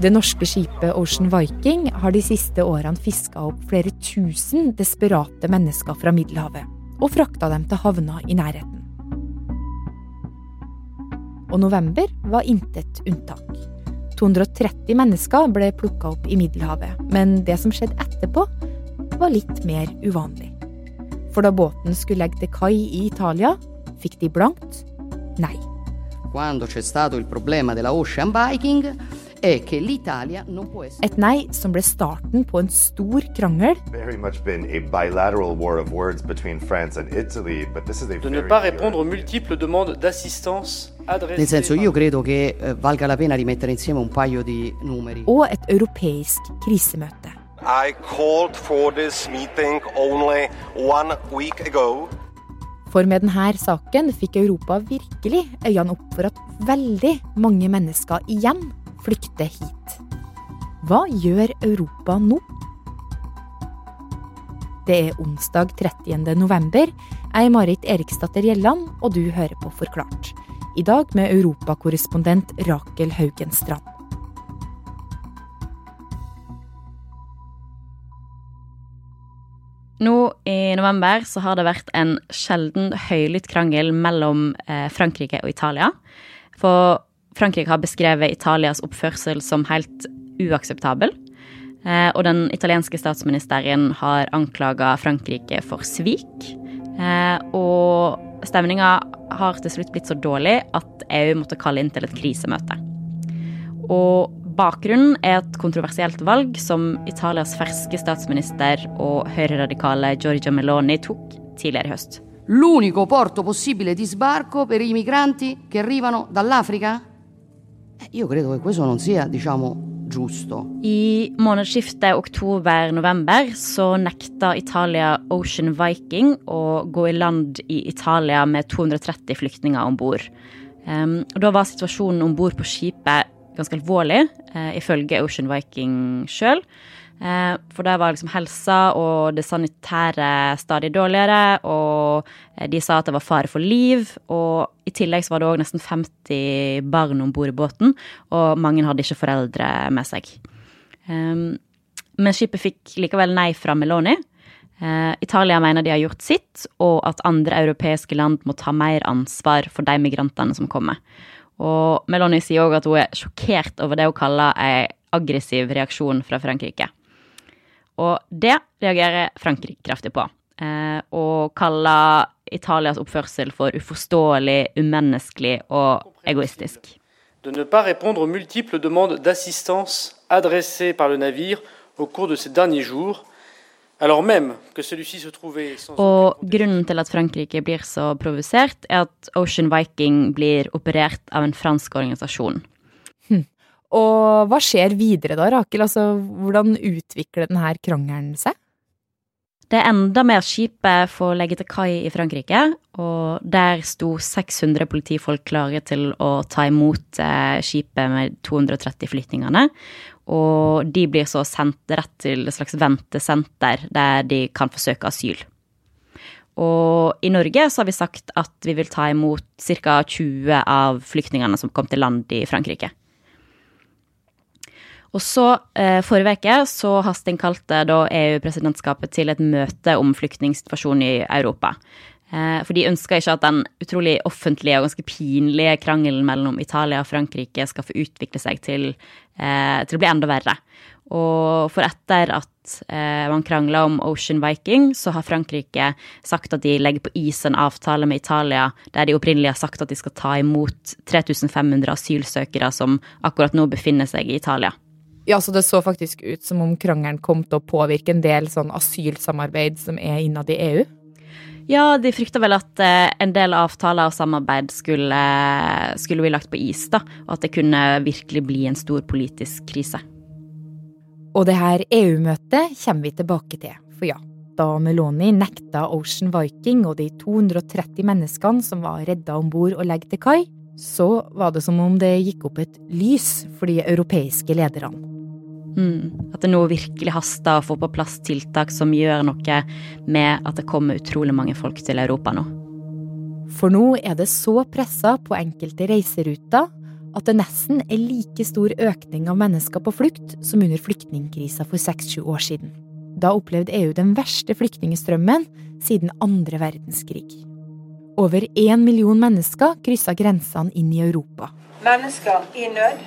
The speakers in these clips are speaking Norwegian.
Det norske skipet Ocean Viking har de siste årene fiska opp flere tusen desperate mennesker fra Middelhavet og frakta dem til havna i nærheten. Og november var intet unntak. 230 mennesker ble plukka opp i Middelhavet, men det som skjedde etterpå, var litt mer uvanlig. For da båten skulle legge til kai i Italia, fikk de blankt nei. Quando c'è stato il problema della Ocean Viking è che l'Italia non può essere Et nei som ble starten på en stor krangel very much been a bilateral war of words between France and Italy, but this is a de ne pas répondre aux multiples demandes d'assistance Nel senso, io credo che eh, valga la pena rimettere insieme un paio di numeri. og et europeisk krisemøte. For med denne saken fikk Europa virkelig øynene opp for at veldig mange mennesker igjen flykter hit. Hva gjør Europa nå? Det er onsdag 30. november. Jeg er Marit Eriksdatter Gjelland, og du hører på Forklart. I dag med europakorrespondent Rakel Haugenstrand. Nå i november så har det vært en sjelden høylytt krangel mellom eh, Frankrike og Italia. For Frankrike har beskrevet Italias oppførsel som helt uakseptabel. Eh, og den italienske statsministeren har anklaga Frankrike for svik. Eh, og stemninga har til slutt blitt så dårlig at EU måtte kalle inn til et krisemøte. Og bakgrunnen er et kontroversielt valg som Italias ferske statsminister og høyreradikale Giorgia Meloni tok tidligere i høst. L'unico porto possibile di sbarco per i migranti che arrivano dall'Africa? Io credo che questo non sia, diciamo, giusto. I månedsskiftet oktober-november så nekta Italia Ocean Viking å gå i land i Italia med 230 flyktninger om bord. Um, da var situasjonen om bord på skipet ganske alvorlig, eh, ifølge Ocean Viking sjøl. Eh, for der var liksom helsa og det sanitære stadig dårligere, og eh, de sa at det var fare for liv. Og i tillegg så var det òg nesten 50 barn om bord i båten, og mange hadde ikke foreldre med seg. Eh, men skipet fikk likevel nei fra Meloni. Eh, Italia mener de har gjort sitt, og at andre europeiske land må ta mer ansvar for de migrantene som kommer. Og Meloni sier òg at hun er sjokkert over det hun kaller en aggressiv reaksjon fra Frankrike. Og det reagerer Frankrike kraftig på, eh, og kaller Italias oppførsel for uforståelig, umenneskelig og egoistisk. de ne pas répondre aux multiples demandes d'assistance adressées par le navire au cours de ces derniers jours, Og grunnen til at Frankrike blir så provosert, er at Ocean Viking blir operert av en fransk organisasjon. Og hva skjer videre da, Rakel? Altså, hvordan utvikler denne krangelen seg? Det enda mer skipet får legge til kai i Frankrike, og der sto 600 politifolk klare til å ta imot eh, skipet med 230 flyktningene. Og de blir så sendt rett til et slags ventesenter der de kan forsøke asyl. Og i Norge så har vi sagt at vi vil ta imot ca. 20 av flyktningene som kom til land i Frankrike. Og så, eh, forrige uke, så hasteinnkalte da EU-presidentskapet til et møte om flyktningsituasjonen i Europa. Eh, for de ønsker ikke at den utrolig offentlige og ganske pinlige krangelen mellom Italia og Frankrike skal få utvikle seg til, eh, til å bli enda verre. Og for etter at eh, man krangla om Ocean Viking, så har Frankrike sagt at de legger på is en avtale med Italia der de opprinnelig har sagt at de skal ta imot 3500 asylsøkere som akkurat nå befinner seg i Italia. Ja, så det så faktisk ut som om krangelen kom til å påvirke en del sånn asylsamarbeid som er innad i EU. Ja, de frykter vel at eh, en del avtaler og samarbeid skulle, skulle bli lagt på is, da, og at det kunne virkelig bli en stor politisk krise. Og det her EU-møtet kommer vi tilbake til, for ja, da Meloni nekta Ocean Viking og de 230 menneskene som var redda om bord å legge til kai, så var det som om det gikk opp et lys for de europeiske lederne. Mm. At det nå virkelig haster å få på plass tiltak som gjør noe med at det kommer utrolig mange folk til Europa nå. For nå er det så pressa på enkelte reiseruter at det nesten er like stor økning av mennesker på flukt som under flyktningkrisa for seks-sju år siden. Da opplevde EU den verste flyktningstrømmen siden andre verdenskrig. Over én million mennesker kryssa grensene inn i Europa. Mennesker i nød,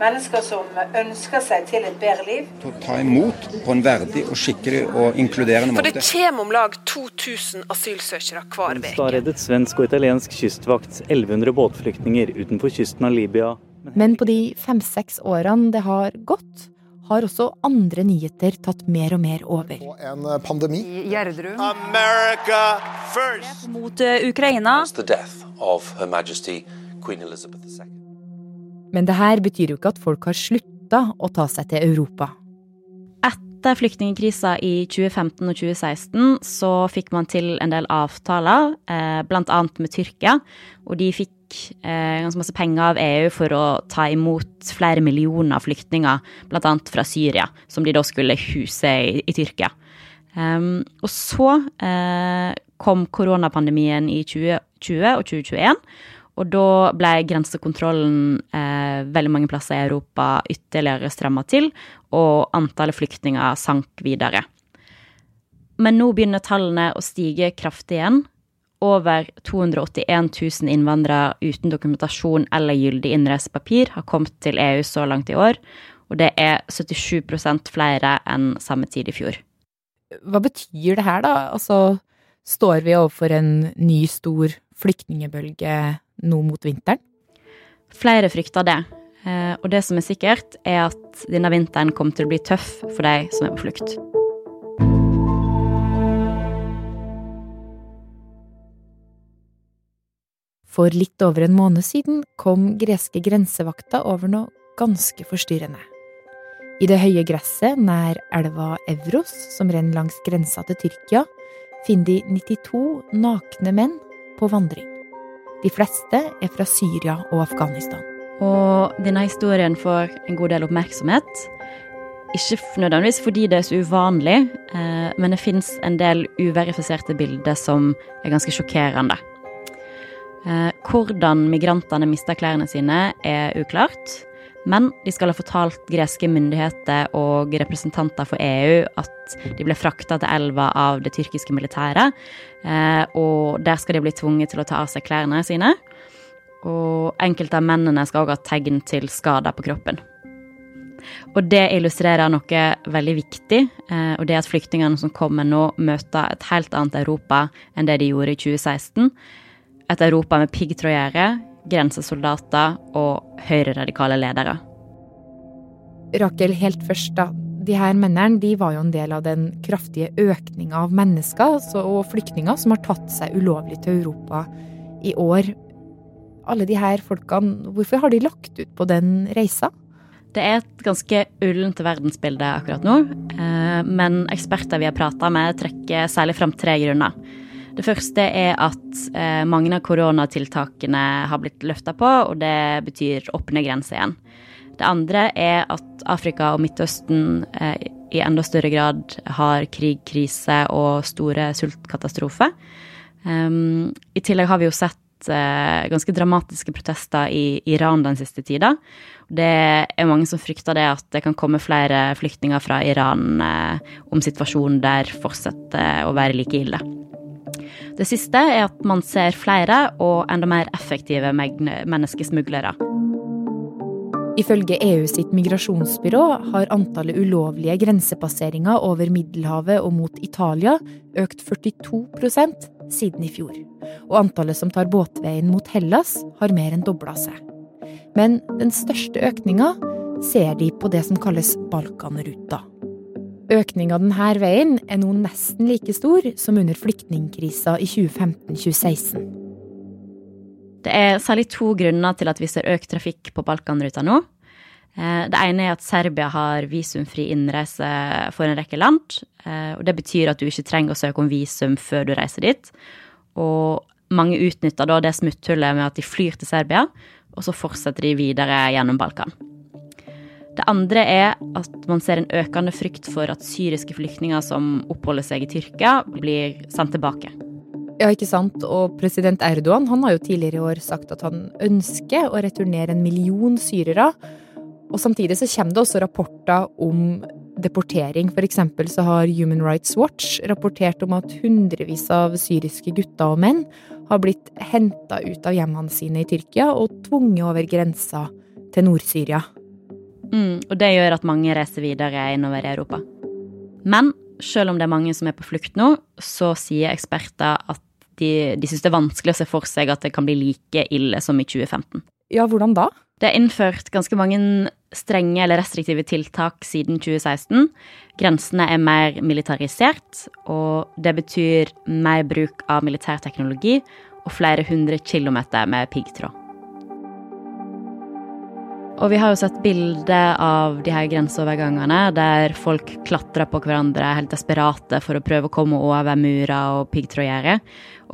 mennesker som ønsker seg til et bedre liv. Til å ta imot på en verdig og skikkelig og inkluderende måte. For det kommer om lag 2000 asylsøkere hver uke. Da reddet svensk og italiensk kystvakt 1100 båtflyktninger utenfor kysten av Libya. Men på de fem-seks årene det har gått, har også andre nyheter tatt mer og mer over. En pandemi. I Gjerdrum. America first. Mot eh, Ukraina. the death of Her Majesty Queen Elizabeth II. Men det her betyr jo ikke at folk har slutta å ta seg til Europa. Etter flyktningkrisa i 2015 og 2016 så fikk man til en del avtaler, bl.a. blant annet med Tyrkia. Og de fikk eh, ganske masse penger av EU for å ta imot flere millioner flyktninger, annet fra Syria, som de da skulle huse i, i Tyrkia. Um, og så uh, kom koronapandemien i 2020 og 2021. Og da ble grensekontrollen eh, veldig mange plasser i Europa ytterligere stramma til, og antallet flyktninger sank videre. Men nå begynner tallene å stige kraftig igjen. Over 281 000 innvandrere uten dokumentasjon eller gyldig innreisepapir har kommet til EU så langt i år, og det er 77 flere enn samme tid i fjor. Hva betyr det her, da? Altså, står vi overfor en ny, stor flyktningebølge nå mot vinteren? Flere frykter det. Eh, Og det som er sikkert, er at denne vinteren kommer til å bli tøff for de som er på flukt. For litt over en måned siden kom greske grensevakta over noe ganske forstyrrende. I det høye gresset nær elva Evros, som renner langs grensa til Tyrkia, finner de 92 nakne menn på vandring. De fleste er fra Syria og Afghanistan. Og denne historien får en god del oppmerksomhet. Ikke nødvendigvis fordi det er så uvanlig, eh, men det fins en del uverifiserte bilder som er ganske sjokkerende. Eh, hvordan migrantene mista klærne sine, er uklart. Men de skal ha fortalt greske myndigheter og representanter for EU at de ble frakta til elva av det tyrkiske militæret. eh, Og der skal de bli tvunget til å ta av seg klærne sine. Og enkelte av mennene skal også ha tegn til skader på kroppen. Og det illustrerer noe veldig viktig, eh, og det er at flyktningene som kommer nå, møter et helt annet Europa enn det de gjorde i 2016. Et Europa med piggtrådgjerde, grensesoldater og høyreradikale ledere. Rakel, helt først, da. De her mennene de var jo en del av den kraftige økninga av mennesker så- og flyktninger som har tatt seg ulovlig til Europa i år. Alle de her folkene, hvorfor har de lagt ut på den reisa? Det er et ganske ullent verdensbilde akkurat nå, eh, men eksperter vi har prata med, trekker særlig fram tre grunner. Det første er at eh, mange av koronatiltakene har blitt løfta på, og det betyr åpne grenser igjen. Det andre er at Afrika og Midtøsten eh, i enda større grad har krig, krise og store sultkatastrofer. Um, I tillegg har vi jo sett eh, ganske dramatiske protester i Iran den siste tida. Det er mange som frykter det at det kan komme flere flyktninger fra Iran eh, om situasjonen der fortsetter å være like ille. Det siste er at man ser flere og enda mer effektive menneskesmuglere. Ifølge EU sitt migrasjonsbyrå har antallet ulovlige grensepasseringer over Middelhavet og mot Italia økt 42% siden i fjor. Og antallet som tar båtveien mot Hellas, har mer enn dobla seg. Men den største økninga ser de på det som kalles Balkanruta. Økninga denne veien er nå nesten like stor som under flyktningkrisa i 2015-2016. Det er særlig to grunner til at vi ser økt trafikk på Balkanruta nå. Eh, Det ene er at Serbia har visumfri innreise for en rekke land. eh, og Det betyr at du ikke trenger å søke om visum før du reiser dit. Og mange utnytter da det smutthullet med at de flyr til Serbia, og så fortsetter de videre gjennom Balkan. Det andre er at man ser en økende frykt for at syriske flyktninger som oppholder seg i Tyrkia, blir sendt tilbake. Ja, ikke sant. Og president Erdogan han har jo tidligere i år sagt at han ønsker å returnere en million syrere. Og samtidig så kommer det også rapporter om deportering. For eksempel så har Human Rights Watch rapportert om at hundrevis av syriske gutter og menn har blitt henta ut av hjemmene sine i Tyrkia og tvunget over grensa til Nord-Syria. Mm, og det gjør at mange reiser videre innover i Europa. Men selv om det er mange som er på flukt nå, så sier eksperter at de, de syns det er vanskelig å se for seg at det kan bli like ille som i 2015. Ja, hvordan da? Det er innført ganske mange strenge eller restriktive tiltak siden 2016. Grensene er mer militarisert, og det betyr mer bruk av militærteknologi og flere hundre kilometer med piggtråd. Og vi har jo sett bilder av de her grenseovergangene der folk klatrer på hverandre helt desperate for å prøve å komme over murer og piggtrådgjerde.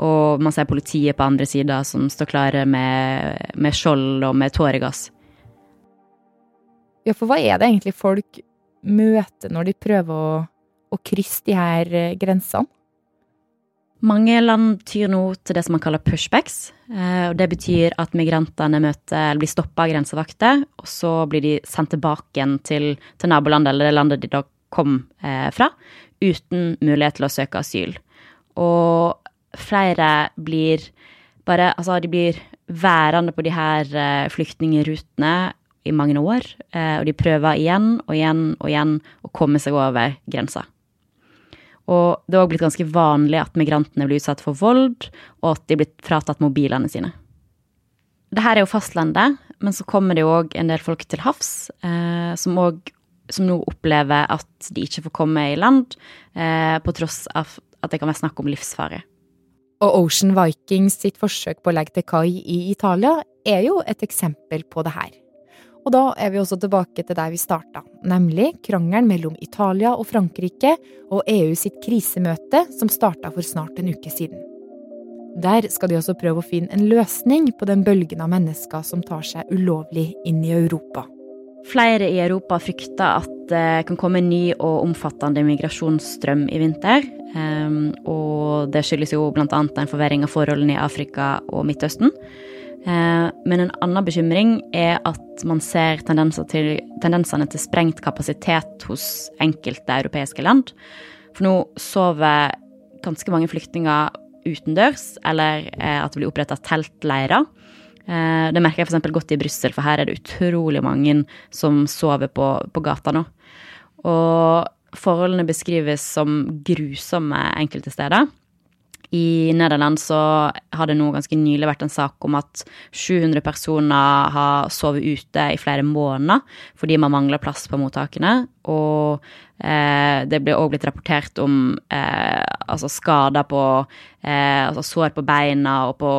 Og man ser politiet på andre sida som står klare med, med skjold og med tåregass. Ja, for hva er det egentlig folk møter når de prøver å, å krysse de her eh, grensene? Mange land tyr nå til det som man kaller pushbacks. Eh, og Det betyr at migrantene møter, blir stoppa av grensevakter, og så blir de sendt tilbake igjen til, til nabolandet eller det landet de da kom eh, fra, uten mulighet til å søke asyl. Og flere blir bare Altså, de blir værende på de her eh, flyktningrutene i mange år, og de prøver igjen og igjen og igjen å komme seg over grensa. Og det er òg blitt ganske vanlig at migrantene blir utsatt for vold, og at de er blitt fratatt mobilene sine. Dette er jo fastlandet, men så kommer det jo òg en del folk til havs eh, som, også, som nå opplever at de ikke får komme i land, eh, på tross av at det kan være snakk om livsfare. Og Ocean Vikings sitt forsøk på å legge til kai i Italia er jo et eksempel på det her. Og da er vi også tilbake til der vi starta, nemlig krangelen mellom Italia og Frankrike og EU sitt krisemøte som starta for snart en uke siden. Der skal de også prøve å finne en løsning på den bølgen av mennesker som tar seg ulovlig inn i Europa. Flere i Europa frykter at det kan komme en ny og omfattende migrasjonsstrøm i vinter. Ehm, og det skyldes jo bl.a. en forverring av forholdene i Afrika og Midtøsten. Eh, men en annen bekymring er at man ser til, tendensene til sprengt kapasitet hos enkelte europeiske land. For nå sover ganske mange flyktninger utendørs, eller eh, at det blir oppretta teltleirer. Eh, det merker jeg f.eks. godt i Brussel, for her er det utrolig mange som sover på, på gata nå. Og forholdene beskrives som grusomme enkelte steder. I Nederland så har det nå ganske nylig vært en sak om at 700 personer har sovet ute i flere måneder fordi man mangler plass på mottakene. Og eh, det blir òg blitt rapportert om eh, altså skader på eh, Altså sår på beina og på,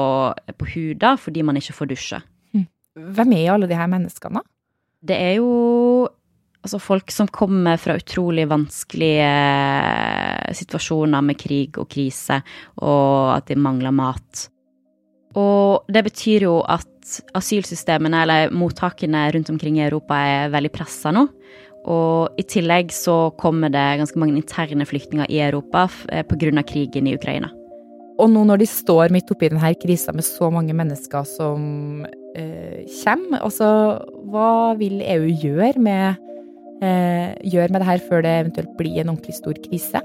på huda fordi man ikke får dusje. Hm. Hvem er alle de her menneskene? Det er jo altså folk som kommer fra utrolig vanskelige eh, situasjoner med krig og krise, og at de mangler mat. Og det betyr jo at asylsystemene, eller mottakene rundt omkring i Europa, er veldig pressa nå. Og i tillegg så kommer det ganske mange interne flyktninger i Europa eh, pga. krigen i Ukraina. Og nå når de står midt oppi denne krisa med så mange mennesker som eh, kommer, altså hva vil EU gjøre med eh, gjør med det her før det eventuelt blir en ordentlig stor krise?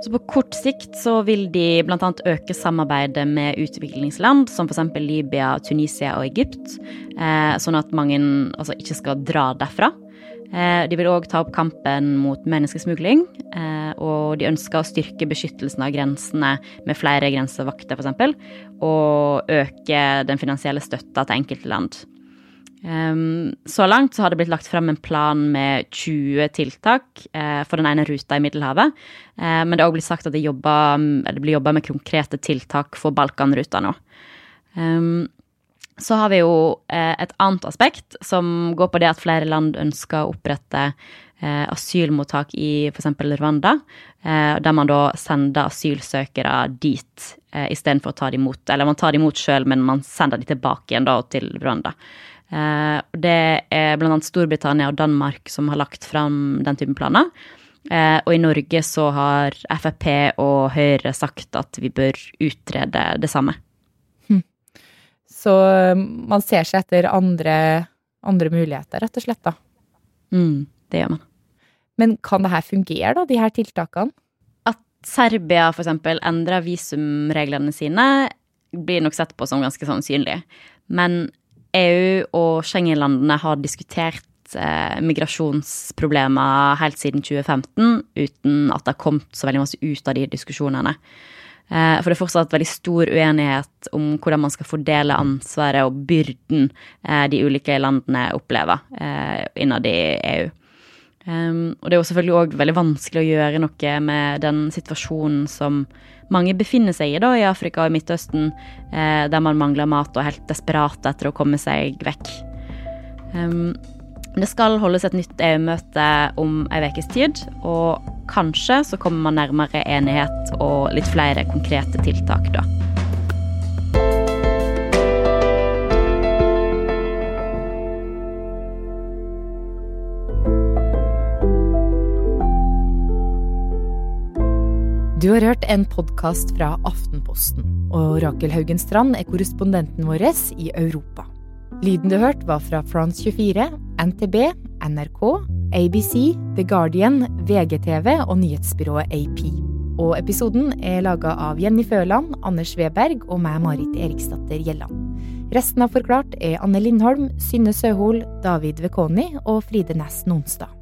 Så På kort sikt så vil de bl.a. øke samarbeidet med utviklingsland, som f.eks. Libya, Tunisia og Egypt, eh, sånn at mange altså, ikke skal dra derfra. Eh, de vil òg ta opp kampen mot menneskesmugling, eh, og de ønsker å styrke beskyttelsen av grensene med flere grensevakter, f.eks., og øke den finansielle støtta til enkelte land. Um, så langt så har det blitt lagt frem en plan med 20 tiltak uh, for den ene ruta i Middelhavet. Uh, men det har òg blitt sagt at det, jobber, det, blir jobba med konkrete tiltak for Balkanruta nå. Um, så har vi jo uh, et annet aspekt som går på det at flere land ønsker å opprette asylmottak i f.eks. Rwanda, der man da sender asylsøkere dit istedenfor å ta dem imot. Eller man tar dem imot sjøl, men man sender dem tilbake igjen da til Rwanda. Eh, det er bl.a. Storbritannia og Danmark som har lagt fram den typen planer. Eh, og i Norge så har Frp og Høyre sagt at vi bør utrede det samme. Så man ser seg etter andre, andre muligheter, rett og slett, da. Mm, det gjør man. Men kan det her fungere, da, de her tiltakene? At Serbia eksempel endrer visumreglene sine, blir nok sett på som ganske sannsynlig. Men EU og Schengen-landene har diskutert eh, migrasjonsproblemer helt siden 2015 uten at det har kommet så veldig masse ut av de diskusjonene. Eh, for det er fortsatt veldig stor uenighet om hvordan man skal fordele ansvaret og byrden eh, de ulike landene opplever innad i EU. Um, og det er jo selvfølgelig òg veldig vanskelig å gjøre noe med den situasjonen som mange befinner seg i da, i Afrika og i Midtøsten, eh, der man mangler mat og er helt desperat etter å komme seg vekk. Um, det skal holdes et nytt EU-møte om ei ukes tid, og kanskje så kommer man nærmere enighet og litt flere konkrete tiltak da. Du har hørt en podkast fra Aftenposten, og Rakel Haugen Strand er korrespondenten vår i Europa. Lyden du hørte var fra France 24, NTB, NRK, ABC, The Guardian, VGTV og nyhetsbyrået AP. Og episoden er laga av Jenny Føland, Anders Weberg og meg, Marit Eriksdatter Gjelland. Resten av Forklart er Anne Lindholm, Synne Søhol, David Vekoni og Fride Næss Nonstad.